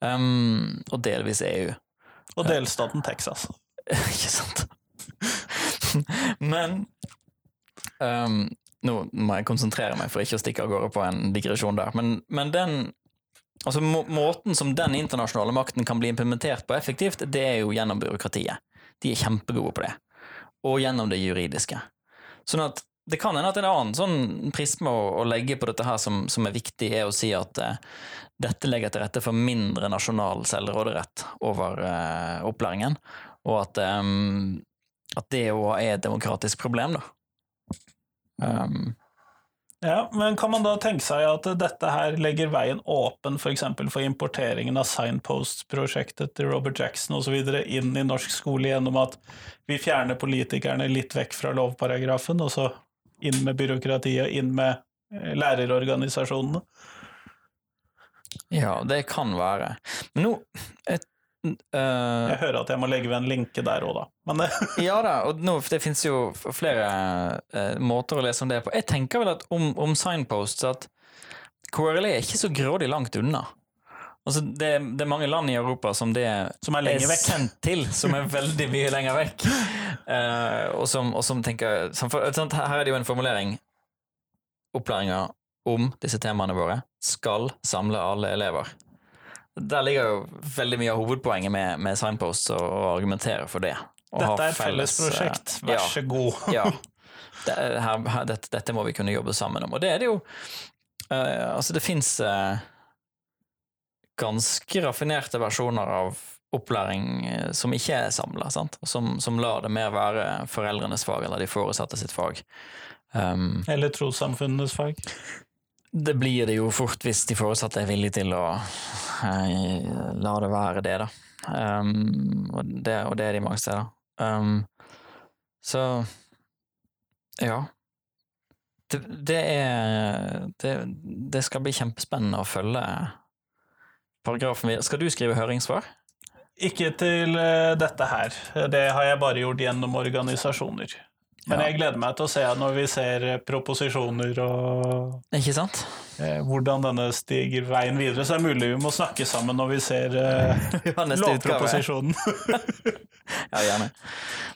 Um, og delvis EU. og delstaten Texas. *laughs* Ikke sant? Men um, Nå må jeg konsentrere meg for ikke å stikke av gårde på en digresjon der. Men, men den Altså må, Måten som den internasjonale makten kan bli implementert på effektivt, det er jo gjennom byråkratiet. De er kjempegode på det. Og gjennom det juridiske. Sånn at det kan hende at en annen sånn prisme å, å legge på dette her som, som er viktig, er å si at eh, dette legger til rette for mindre nasjonal selvråderett over eh, opplæringen, og at, eh, at det òg er et demokratisk problem, da. Um, Ja, men kan man da tenke seg at dette her legger veien åpen. For, for importeringen av Signpost-prosjektet til Robert Jackson osv. inn i norsk skole gjennom at vi fjerner politikerne litt vekk fra lovparagrafen, og så inn med byråkratiet, inn med eh, lærerorganisasjonene? ja, det kan være. Men nå et, eh, Jeg hører at jeg må legge ved en linke der òg, da. Men det *laughs* Ja da, og nå, det finnes jo flere uh, måter å lese om det på. Jeg tenker vel at om, om signposts at KRLE er ikke så grådig langt unna. Altså, det, det er mange land i Europa som det som er er sendt til, som er veldig mye lenger vekk. Uh, *laughs* og, som, og som tenker som for, sant, Her er det jo en formulering. Opplæringa om disse temaene våre skal samle alle elever. Der ligger jo veldig mye av hovedpoenget med, med signposts og, og argumentere for det. Dette er et felles, prosjekt, eh, vær ja. så god. *laughs* ja. *laughs* Det, er- her, her, dette, dette må vi kunne jobbe sammen om. Og det er det jo uh, Altså, det fins ganske raffinerte versjoner av opplæring uh, som ikke er samla, som, som lar det mer være foreldrenes fag eller de foresatte sitt fag. Um, Eller trossamfunnenes fag. Det blir det jo fort hvis de foresatte er villige til å eh, la det være det, da. Um, og, det, og det er de mange steder. Um, så ja. Det, det er det, det skal bli kjempespennende å følge paragrafen videre. Skal du skrive høringssvar? Ikke til eh, dette her. Det har jeg bare gjort gjennom organisasjoner. Men jeg gleder meg til å se når vi ser proposisjoner og Ikke sant? eh, hvordan denne stiger veien videre. Så det er mulig vi må snakke sammen når vi ser eh, *laughs* lovproposisjonen. *laughs* Ja, gjerne. *laughs*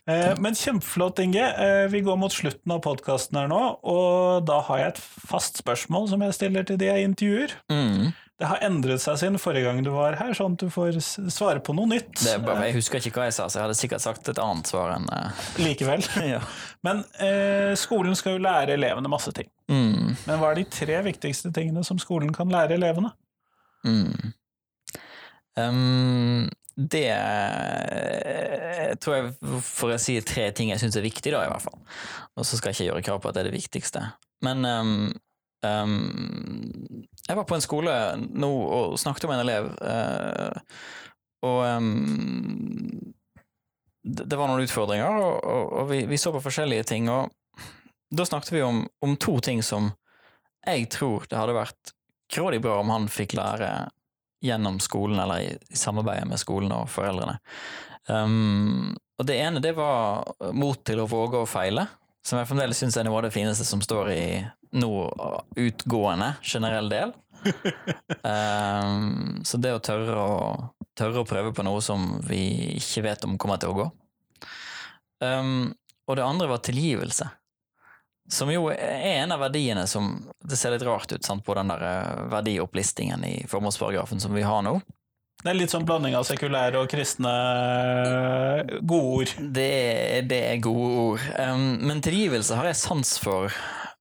Eh, men kjempeflott, Inge. Vi går mot slutten av podkasten her nå, og da har jeg et fast spørsmål som jeg stiller til de jeg intervjuer. Mm. Det har endret seg siden forrige gang du var her, sånn at du får svare på noe nytt Det bare, jeg husker ikke hva jeg sa, så jeg hadde sikkert sagt et annet svar enn eh, eh, likevel. *laughs* ja. Men eh, skolen skal jo lære elevene masse ting. mm. Men hva er de tre viktigste tingene som skolen kan lære elevene? Mm. Um, det jeg tror jeg får jeg si tre ting jeg syns er viktig, da, i hvert fall. Og så skal jeg ikke gjøre krav på at det er det viktigste. Men um, um, jeg var på en skole nå og snakket om en elev, uh, og um, det, det var noen utfordringer, og, og, og vi, vi så på forskjellige ting. Og da snakket vi om, om to ting som jeg tror det hadde vært grådig bra om han fikk lære gjennom skolen, eller i, i samarbeidet med skolen og foreldrene. Um, og det ene, det var mot til å våge å feile, som jeg fremdeles syns er noe av det fineste som står i nå utgående generell del. um, *laughs* så det å tørre å tørre å prøve på noe som vi ikke vet om kommer til å gå. Um, og det andre var tilgivelse. Som jo er en av verdiene som Det ser litt rart ut sant, på den der verdioppplistingen verdiopplistingen i formålsparagrafen som vi har nå. Det er litt sånn blanding av sekulære og kristne gode ord. Det, det er gode ord. Um, men tilgivelse har jeg sans for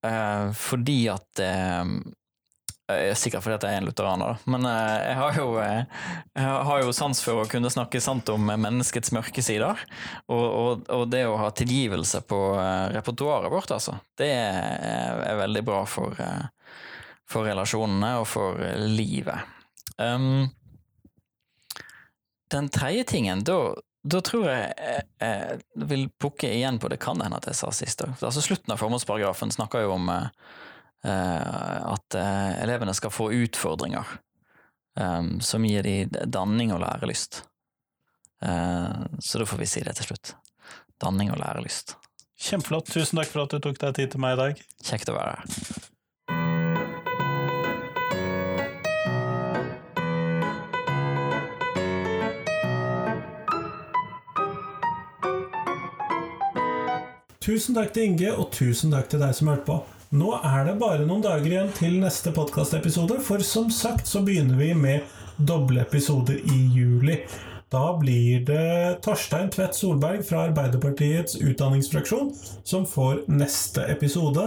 uh, fordi at uh, Sikkert fordi at jeg er en lutheraner, da. Men uh, jeg, har jo, jeg har jo sans for å kunne snakke sant om menneskets mørke sider. Og, og, og det å ha tilgivelse på repertoaret vårt, altså. Det er, er veldig bra for, for, relasjonene og for livet. Um, den tredje tingen, da da tror jeg jeg, jeg vil pukke igjen på det kan hende at jeg sa sist òg. Altså, slutten av formålsparagrafen snakker jo om Eh, at eh, elevene skal få utfordringer um, som gir dem danning og lærelyst. Så da får vi si det til slutt. Danning og lærelyst. Kjempeflott. Tusen takk for at du tok deg tid til meg i dag. Kjekt å være her. Tusen takk til Inge, og tusen takk til deg som hørte på. Nå er det bare noen dager igjen til neste podkastepisode, for som sagt så begynner vi med doble episoder i juli. Da blir det Torstein Tvedt Solberg fra Arbeiderpartiets utdanningsfraksjon som får neste episode.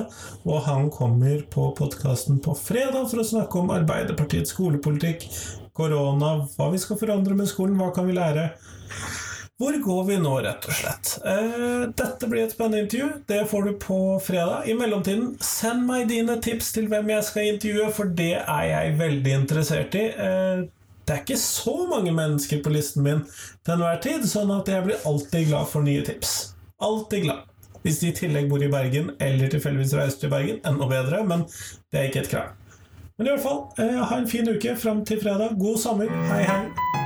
Og han kommer på podkasten på fredag for å snakke om Arbeiderpartiets skolepolitikk, korona, hva vi skal forandre med skolen, hva kan vi lære? Hvor går vi nå, rett og slett? Eh, dette blir et spennende intervju. Det får du på fredag. I mellomtiden, send meg dine tips til hvem jeg skal intervjue, for det er jeg veldig interessert i. Eh, det er ikke så mange mennesker på listen min til enhver tid, sånn at jeg blir alltid glad for nye tips. Alltid glad. Hvis de i tillegg bor i Bergen, eller tilfeldigvis reiser til Bergen, enda bedre, men det er ikke et krav. Men i hvert fall, eh, ha en fin uke fram til fredag. God sommer. Hei, hei.